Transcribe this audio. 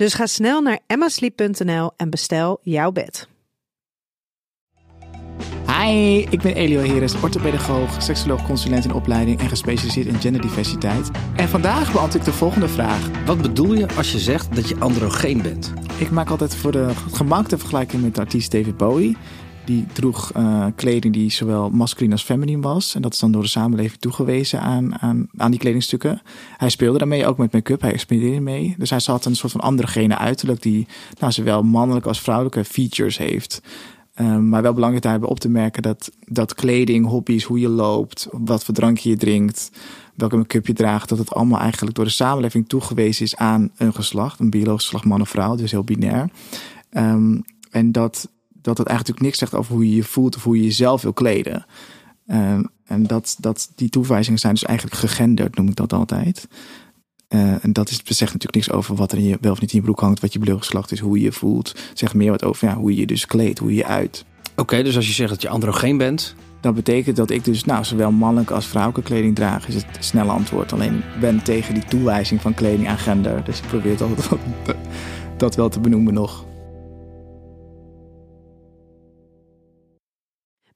Dus ga snel naar emmasleep.nl en bestel jouw bed. Hi, ik ben Elio Heres, orthopedagoog, seksoloog, consulent in opleiding en gespecialiseerd in genderdiversiteit. En vandaag beantwoord ik de volgende vraag. Wat bedoel je als je zegt dat je androgeen bent? Ik maak altijd voor de gemak de vergelijking met de artiest David Bowie. Die droeg uh, kleding die zowel masculin als feminine was. En dat is dan door de samenleving toegewezen aan, aan, aan die kledingstukken. Hij speelde daarmee ook met make-up. Hij experimenteerde mee. Dus hij zat een soort van andere gene uiterlijk die nou, zowel mannelijke als vrouwelijke features heeft. Um, maar wel belangrijk daarbij op te merken dat, dat kleding, hobby's, hoe je loopt, wat voor drankje je drinkt, welke make-up je draagt, dat het allemaal eigenlijk door de samenleving toegewezen is aan een geslacht, een biologisch geslacht man of vrouw, dus heel binair. Um, en dat, dat het eigenlijk niks zegt over hoe je je voelt of hoe je jezelf wil kleden. Um, en dat, dat die toewijzingen zijn dus eigenlijk gegenderd, noem ik dat altijd. Uh, en dat is, zegt natuurlijk niks over wat er in je, wel of niet in je broek hangt, wat je geslacht is, hoe je je voelt. Zegt meer wat over ja, hoe je je dus kleedt, hoe je je uit. Oké, okay, dus als je zegt dat je androgeen bent. Dat betekent dat ik dus nou, zowel mannelijke als vrouwelijke kleding draag, is het snelle antwoord. Alleen ben tegen die toewijzing van kleding aan gender. Dus ik probeer dat, dat wel te benoemen nog.